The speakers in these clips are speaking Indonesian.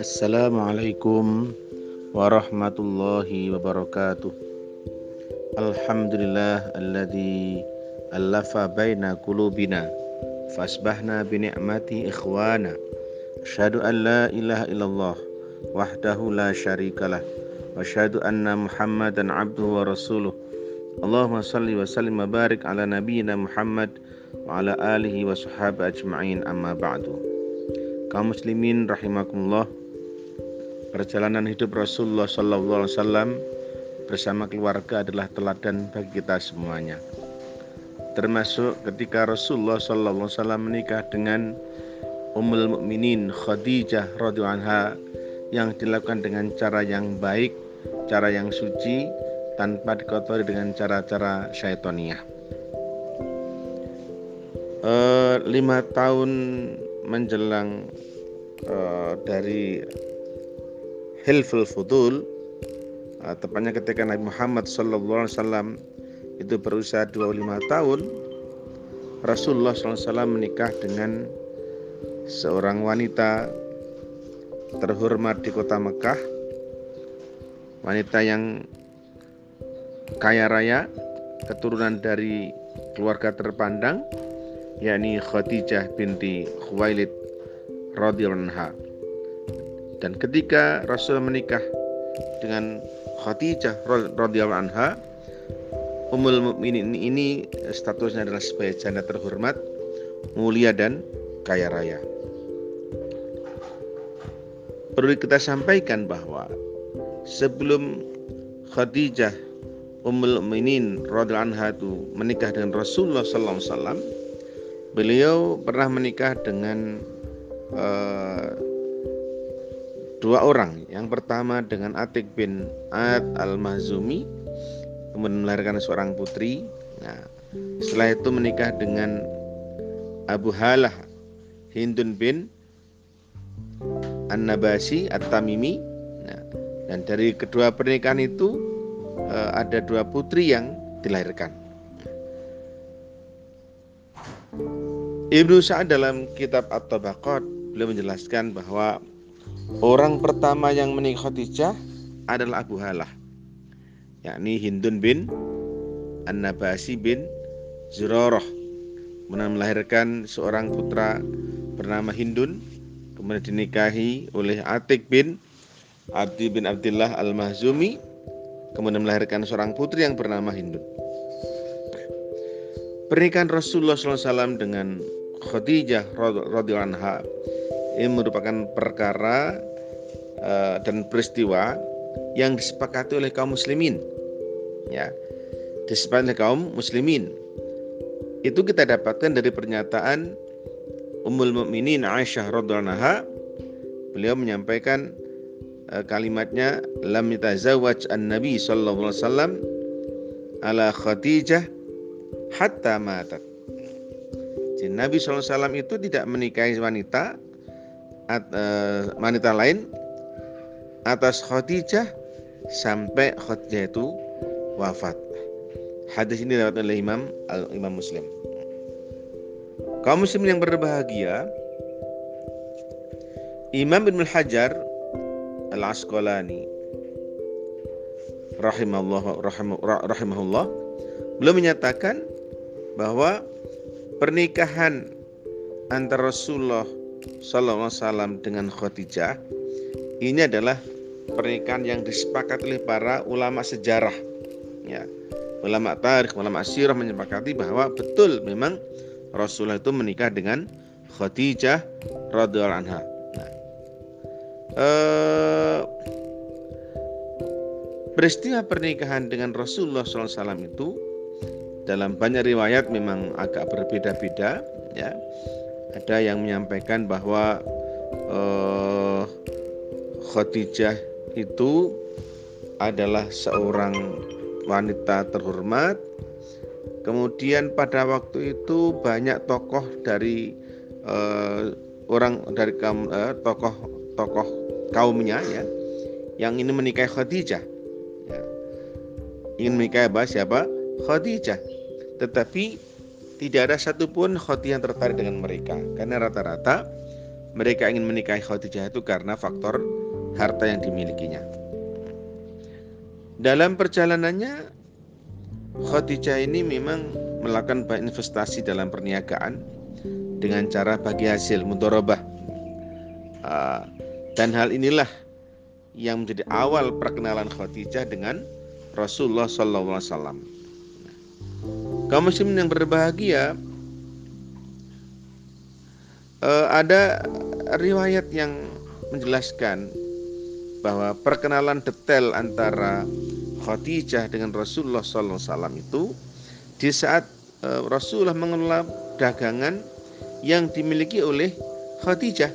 Assalamualaikum warahmatullahi wabarakatuh. Alhamdulillah alladzi allafa baina qulubina fasbahna bi ni'mati ikhwana. Asyhadu an la ilaha illallah wahdahu la syarikalah wa asyhadu anna Muhammadan abduhu wa rasuluh. Allahumma salli wa sallim wa barik ala nabiyyina Muhammad wa alihi wa sahbihi ajma'in amma ba'du. Kaum muslimin rahimakumullah Perjalanan hidup Rasulullah Sallallahu Alaihi Wasallam bersama keluarga adalah teladan bagi kita semuanya. Termasuk ketika Rasulullah Sallallahu Alaihi Wasallam menikah dengan Ummul Mukminin Khadijah radhiyallahu anha yang dilakukan dengan cara yang baik, cara yang suci, tanpa dikotori dengan cara-cara syaitoniah. E, lima tahun menjelang e, dari Hilful Fudul uh, tepatnya ketika Nabi Muhammad Wasallam itu berusia 25 tahun Rasulullah SAW menikah dengan seorang wanita terhormat di kota Mekah wanita yang kaya raya keturunan dari keluarga terpandang yakni Khadijah binti Khuwailid radhiyallahu anha dan ketika Rasul menikah dengan Khadijah radhiyallahu anha, Ummul Mukminin ini statusnya adalah sebagai janda terhormat, mulia dan kaya raya. Perlu kita sampaikan bahwa sebelum Khadijah Ummul Mukminin radhiyallahu anha itu menikah dengan Rasulullah sallallahu alaihi wasallam, beliau pernah menikah dengan uh, dua orang. Yang pertama dengan Atik bin Ad al-Mahzumi, kemudian melahirkan seorang putri. Nah, setelah itu menikah dengan Abu Halah Hindun bin An-Nabasi At-Tamimi. Nah, dan dari kedua pernikahan itu eh, ada dua putri yang dilahirkan. Ibnu Sa'ad dalam kitab At-Tabaqat beliau menjelaskan bahwa Orang pertama yang menikah Khadijah adalah Abu Halah yakni Hindun bin An-Nabasi bin kemudian melahirkan seorang putra bernama Hindun kemudian dinikahi oleh Atik bin Abdi bin Abdullah Al-Mahzumi kemudian melahirkan seorang putri yang bernama Hindun. Pernikahan Rasulullah SAW dengan Khadijah radhiyallahu anha. Ini merupakan perkara uh, dan peristiwa yang disepakati oleh kaum muslimin. Ya disepakati oleh kaum muslimin. Itu kita dapatkan dari pernyataan Ummul Mukminin Aisyah radhiyallahu anha. Beliau menyampaikan uh, kalimatnya lam yatazawwaj an-nabi sallallahu alaihi wasallam ala Khadijah hatta matat. Jadi Nabi SAW itu tidak menikahi wanita at, uh, wanita lain atas Khadijah sampai Khadijah itu wafat. Hadis ini diriwayatkan oleh Imam Al Imam Muslim. Kaum muslim yang berbahagia, Imam Ibn Hajar Al Asqalani rahimahullah rahimahullah belum menyatakan bahwa pernikahan antara Rasulullah Wasallam dengan Khadijah ini adalah pernikahan yang disepakati oleh para ulama sejarah. Ya ulama tarikh ulama sirah menyepakati bahwa betul memang Rasulullah itu menikah dengan Khadijah radhiyallahu anha. Nah, eh, peristiwa pernikahan dengan Rasulullah SAW itu dalam banyak riwayat memang agak berbeda-beda ya ada yang menyampaikan bahwa uh, Khadijah itu adalah seorang wanita terhormat. Kemudian pada waktu itu banyak tokoh dari uh, orang dari kaum uh, tokoh tokoh kaumnya ya yang ini menikahi Khadijah. Ya. Ingin menikahi apa? Siapa? Khadijah. Tetapi tidak ada satupun Khadijah yang tertarik dengan mereka karena rata-rata mereka ingin menikahi Khadijah itu karena faktor harta yang dimilikinya. Dalam perjalanannya Khadijah ini memang melakukan investasi dalam perniagaan dengan cara bagi hasil mudorobah. Ah, dan hal inilah yang menjadi awal perkenalan Khadijah dengan Rasulullah SAW. Kaum muslimin yang berbahagia, eh, ada riwayat yang menjelaskan bahwa perkenalan detail antara Khadijah dengan Rasulullah SAW itu di saat eh, Rasulullah mengelola dagangan yang dimiliki oleh Khadijah.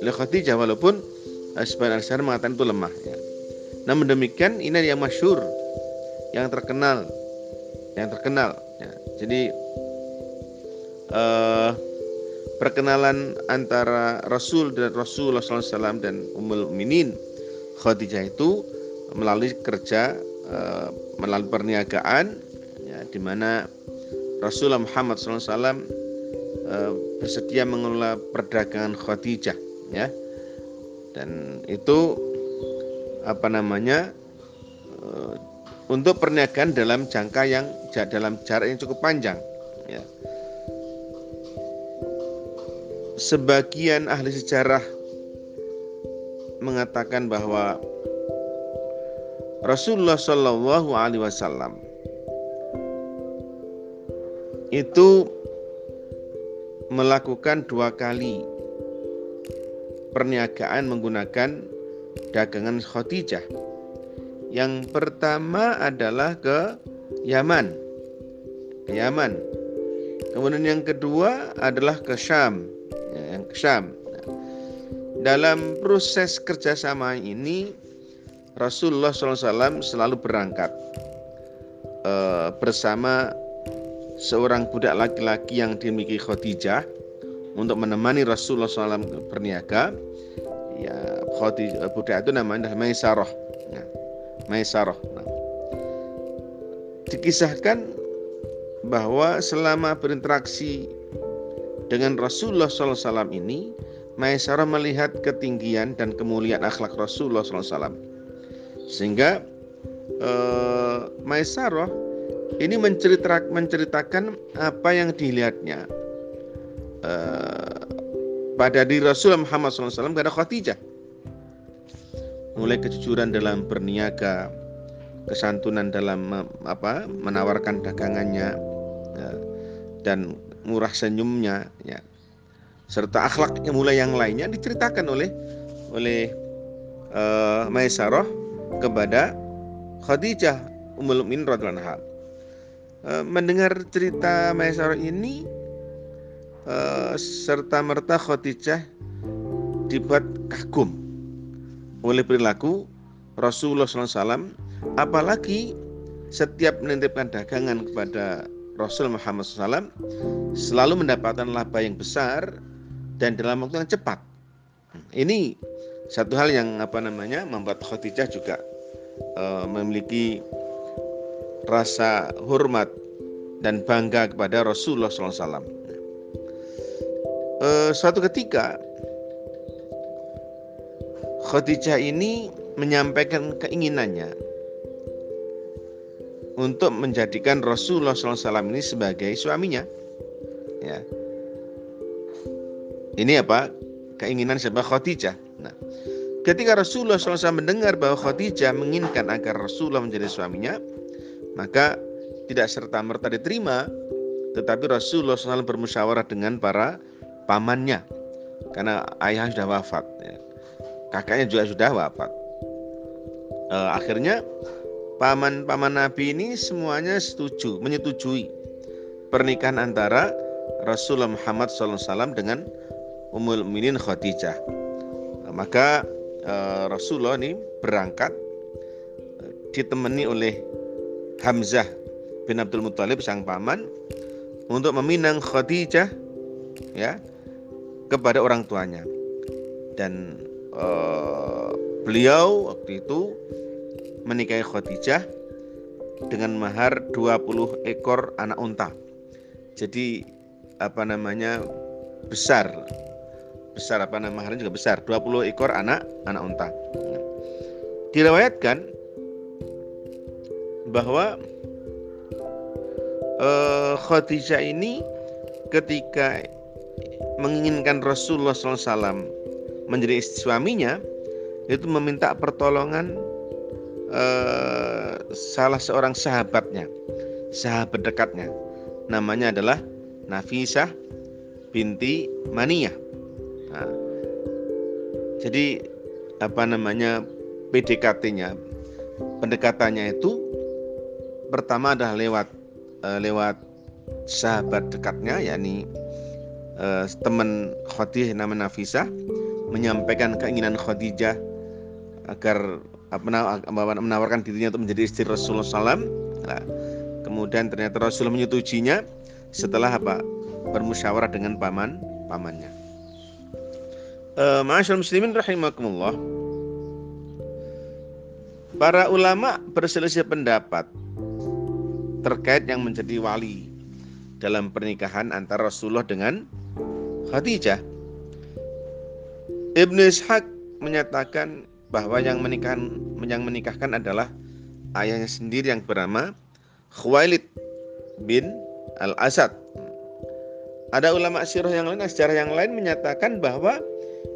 Oleh Khadijah walaupun eh, sebagian al mengatakan itu lemah. Ya. Namun demikian ini yang masyur, yang terkenal, yang terkenal. Ya. Jadi uh, perkenalan antara Rasul dan Rasulullah SAW dan Ummul Minin Khadijah itu melalui kerja uh, melalui perniagaan ya, di mana Rasulullah Muhammad SAW uh, bersedia mengelola perdagangan Khadijah ya dan itu apa namanya untuk perniagaan dalam jangka yang dalam jarak yang cukup panjang ya. Sebagian ahli sejarah mengatakan bahwa Rasulullah Shallallahu Alaihi Wasallam itu melakukan dua kali perniagaan menggunakan dagangan Khadijah. Yang pertama adalah ke Yaman. Ke Yaman. Kemudian yang kedua adalah ke Syam. Ya, yang ke Syam. Dalam proses kerjasama ini Rasulullah SAW selalu berangkat uh, bersama seorang budak laki-laki yang dimiliki Khadijah untuk menemani Rasulullah SAW berniaga ya Khadijah budak itu namanya Maisarah Maisarah nah. dikisahkan bahwa selama berinteraksi dengan Rasulullah SAW ini Maisarah melihat ketinggian dan kemuliaan akhlak Rasulullah SAW sehingga eh, Maisarah ini menceritakan apa yang dilihatnya Eh, pada diri Rasul Muhammad SAW kepada Khadijah. Mulai kejujuran dalam berniaga, kesantunan dalam apa menawarkan dagangannya, ya, dan murah senyumnya, ya, serta akhlaknya mulai yang lainnya diceritakan oleh oleh uh, Maisarah kepada Khadijah Ummul Mukminin radhiyallahu uh, mendengar cerita Maisarah ini Eh, serta merta Khadijah dibuat kagum oleh perilaku Rasulullah SAW apalagi setiap menitipkan dagangan kepada Rasul Muhammad SAW selalu mendapatkan laba yang besar dan dalam waktu yang cepat. Ini satu hal yang apa namanya membuat Khadijah juga uh, memiliki rasa hormat dan bangga kepada Rasulullah SAW uh, suatu ketika Khadijah ini menyampaikan keinginannya untuk menjadikan Rasulullah SAW ini sebagai suaminya. Ya. Ini apa? Keinginan sebab Khadijah. Nah, ketika Rasulullah SAW mendengar bahwa Khadijah menginginkan agar Rasulullah menjadi suaminya, maka tidak serta merta diterima, tetapi Rasulullah SAW bermusyawarah dengan para pamannya karena ayah sudah wafat ya. Kakaknya juga sudah wafat. E, akhirnya paman-paman Nabi ini semuanya setuju menyetujui pernikahan antara Rasulullah Muhammad SAW dengan Ummul Minin Khadijah. Maka e, Rasulullah ini berangkat ditemani oleh Hamzah bin Abdul Muthalib sang paman untuk meminang Khadijah ya kepada orang tuanya. Dan uh, beliau waktu itu menikahi Khadijah dengan mahar 20 ekor anak unta. Jadi apa namanya besar. Besar apa nama hari juga besar. 20 ekor anak anak unta. Diriwayatkan bahwa uh, Khadijah ini ketika menginginkan Rasulullah SAW menjadi istri suaminya itu meminta pertolongan uh, salah seorang sahabatnya sahabat dekatnya. Namanya adalah Nafisah binti Maniyah. Nah, jadi apa namanya PDKT-nya pendekatannya itu pertama adalah lewat uh, lewat sahabat dekatnya yakni uh, teman Khadijah nama Nafisa menyampaikan keinginan Khadijah agar menawarkan dirinya untuk menjadi istri Rasulullah SAW. Nah, kemudian ternyata Rasul menyetujuinya setelah apa bermusyawarah dengan paman pamannya. Uh, muslimin rahimakumullah. Para ulama berselisih pendapat terkait yang menjadi wali dalam pernikahan antara Rasulullah dengan Khadijah. Ibnu Ishaq menyatakan bahwa yang menikahkan yang menikahkan adalah ayahnya sendiri yang bernama Khuwailid bin Al-Asad. Ada ulama sirah yang lain, sejarah yang lain menyatakan bahwa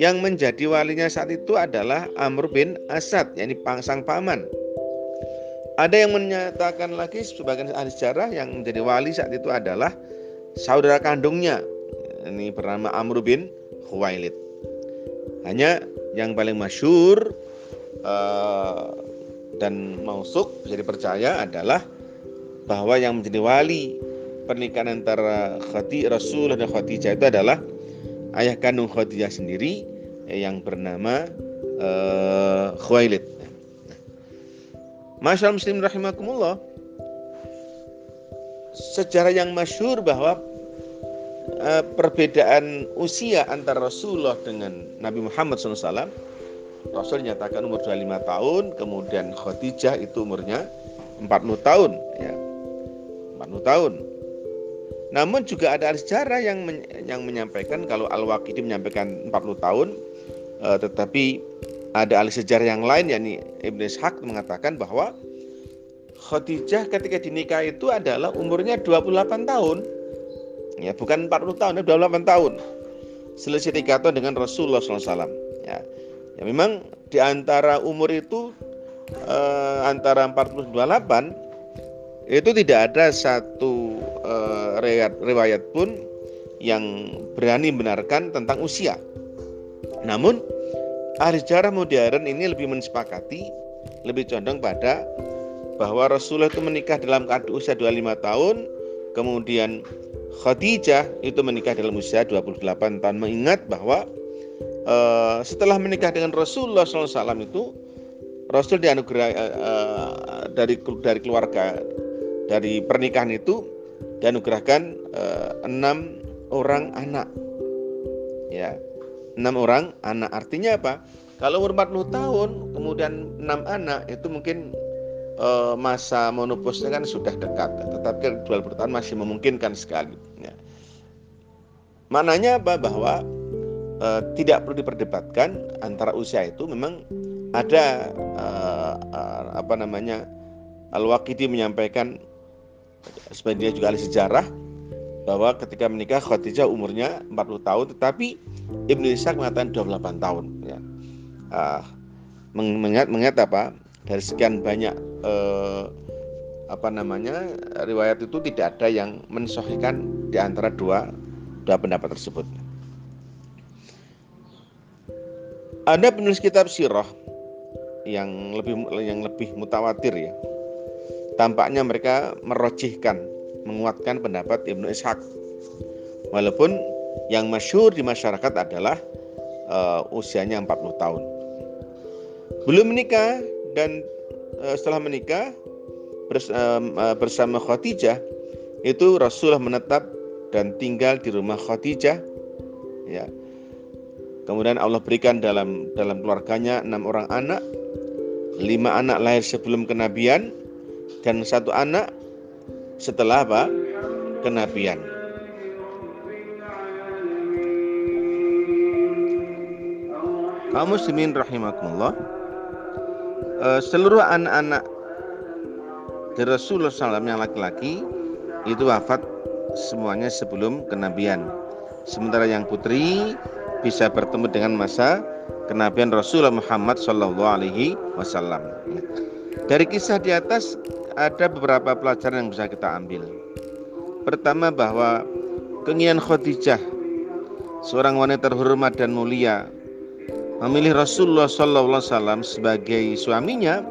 yang menjadi walinya saat itu adalah Amr bin Asad, yakni pangsang paman. Ada yang menyatakan lagi sebagian ahli sejarah yang menjadi wali saat itu adalah saudara kandungnya. Ini bernama Amr bin Khuwailid. Hanya yang paling masyur uh, dan mausuk bisa dipercaya adalah bahwa yang menjadi wali pernikahan antara Khadijah Rasulullah dan Khadijah itu adalah ayah kandung Khadijah sendiri yang bernama uh, Khuwailid. Masyaallah muslim rahimakumullah. Sejarah yang masyhur bahwa uh, perbedaan usia antara Rasulullah dengan Nabi Muhammad SAW Rasul nyatakan umur 25 tahun, kemudian Khadijah itu umurnya 40 tahun, ya. 40 tahun. Namun juga ada sejarah yang yang menyampaikan kalau Al-Waqidi menyampaikan 40 tahun, uh, tetapi ada ahli sejarah yang lain yakni Ibn Ishaq mengatakan bahwa Khadijah ketika dinikah itu adalah umurnya 28 tahun. Ya, bukan 40 tahun, 28 tahun. Selisih tiga tahun dengan Rasulullah SAW. Ya, ya memang di antara umur itu eh, antara 40 28 itu tidak ada satu eh, riwayat, pun yang berani benarkan tentang usia. Namun ahli sejarah modern ini lebih mensepakati, lebih condong pada bahwa Rasulullah itu menikah dalam usia 25 tahun, kemudian Khadijah itu menikah dalam usia 28 tahun. Mengingat bahwa uh, setelah menikah dengan Rasulullah SAW itu Rasul dianugerah uh, dari dari keluarga dari pernikahan itu dianugerahkan uh, enam orang anak ya enam orang anak artinya apa kalau umur 40 tahun kemudian enam anak itu mungkin uh, masa monoposnya kan sudah dekat tetapi dual tahun masih memungkinkan sekali ya. maknanya apa bahwa uh, tidak perlu diperdebatkan antara usia itu memang ada uh, apa namanya Al-Waqidi menyampaikan sebenarnya juga ahli sejarah bahwa ketika menikah Khadijah umurnya 40 tahun tetapi Ibnu Ishaq mengatakan 28 tahun ya. Uh, mengingat mengingat apa dari sekian banyak uh, apa namanya riwayat itu tidak ada yang mensohikan di antara dua dua pendapat tersebut. Ada penulis kitab sirah yang lebih yang lebih mutawatir ya. Tampaknya mereka merojihkan menguatkan pendapat Ibnu Ishaq. Walaupun yang masyur di masyarakat adalah uh, usianya 40 tahun. Belum menikah dan eh, setelah menikah eh, bersama Khadijah itu Rasulullah menetap dan tinggal di rumah Khadijah ya. Kemudian Allah berikan dalam dalam keluarganya enam orang anak lima anak lahir sebelum kenabian dan satu anak setelah apa? Kenabian. Kaum muslimin rahimakumullah uh, seluruh anak-anak dari Rasulullah SAW yang laki-laki itu wafat semuanya sebelum kenabian sementara yang putri bisa bertemu dengan masa kenabian Rasulullah Muhammad Shallallahu Alaihi Wasallam. Dari kisah di atas ada beberapa pelajaran yang bisa kita ambil. Pertama bahwa keinginan Khadijah seorang wanita terhormat dan mulia memilih Rasulullah Wasallam sebagai suaminya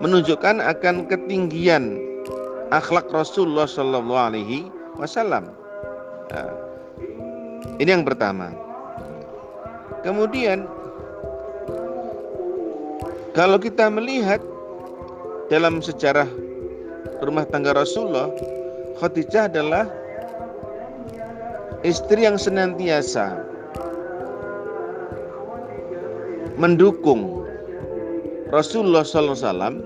menunjukkan akan ketinggian akhlak Rasulullah Alaihi Wasallam. Nah, ini yang pertama. Kemudian kalau kita melihat dalam sejarah rumah tangga Rasulullah, Khadijah adalah istri yang senantiasa mendukung Rasulullah SAW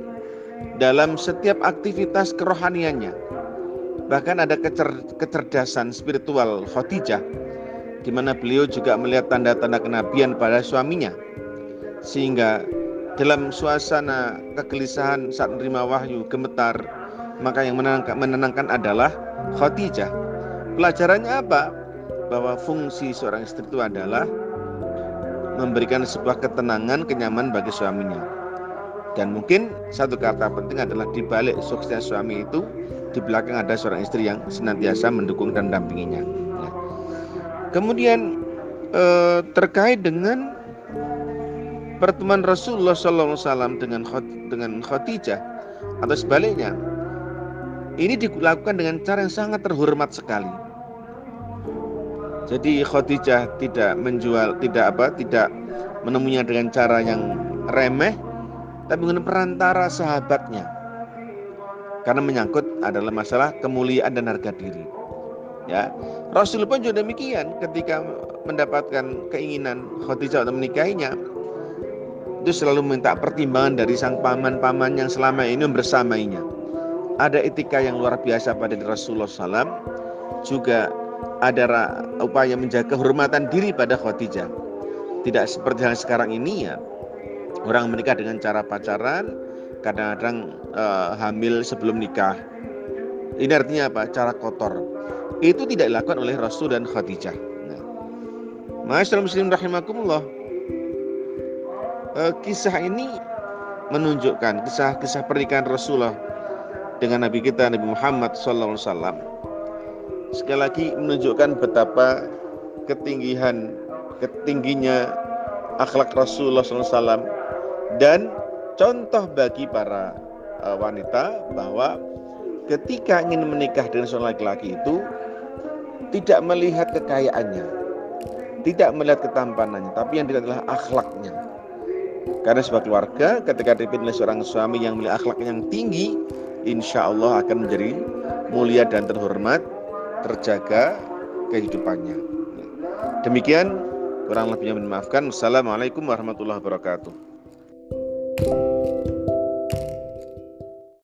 dalam setiap aktivitas kerohaniannya. Bahkan ada kecerdasan spiritual Khadijah di mana beliau juga melihat tanda-tanda kenabian pada suaminya. Sehingga dalam suasana kegelisahan saat menerima wahyu gemetar, maka yang menenangkan, menenangkan adalah Khadijah. Pelajarannya apa? Bahwa fungsi seorang istri itu adalah memberikan sebuah ketenangan, kenyamanan bagi suaminya. Dan mungkin satu kata penting adalah di balik suksesnya suami itu, di belakang ada seorang istri yang senantiasa mendukung dan mendampinginya. Kemudian eh, terkait dengan pertemuan Rasulullah SAW dengan dengan Khadijah atau sebaliknya, ini dilakukan dengan cara yang sangat terhormat sekali. Jadi Khadijah tidak menjual, tidak apa, tidak menemuinya dengan cara yang remeh, tapi dengan perantara sahabatnya. Karena menyangkut adalah masalah kemuliaan dan harga diri. Ya, Rasul pun juga demikian ketika mendapatkan keinginan Khadijah untuk menikahinya, itu selalu minta pertimbangan dari sang paman-paman yang selama ini bersamainya. Ada etika yang luar biasa pada Rasulullah SAW, juga ada upaya menjaga kehormatan diri pada Khadijah. Tidak seperti yang sekarang ini ya, orang menikah dengan cara pacaran, kadang-kadang uh, hamil sebelum nikah. Ini artinya apa? Cara kotor itu tidak dilakukan oleh Rasul dan Khadijah. Nah, Masyaallah muslim rahimakumullah. Eh, kisah ini menunjukkan kisah-kisah pernikahan Rasulullah dengan Nabi kita Nabi Muhammad SAW sekali lagi menunjukkan betapa ketinggian ketingginya akhlak Rasulullah SAW dan contoh bagi para uh, wanita bahwa ketika ingin menikah dengan seorang laki-laki itu tidak melihat kekayaannya, tidak melihat ketampanannya, tapi yang dilihat adalah akhlaknya. Karena sebagai keluarga, ketika dipilih seorang suami yang memiliki akhlak yang tinggi, insya Allah akan menjadi mulia dan terhormat, terjaga kehidupannya. Demikian kurang lebihnya dimaafkan. Wassalamualaikum warahmatullahi wabarakatuh.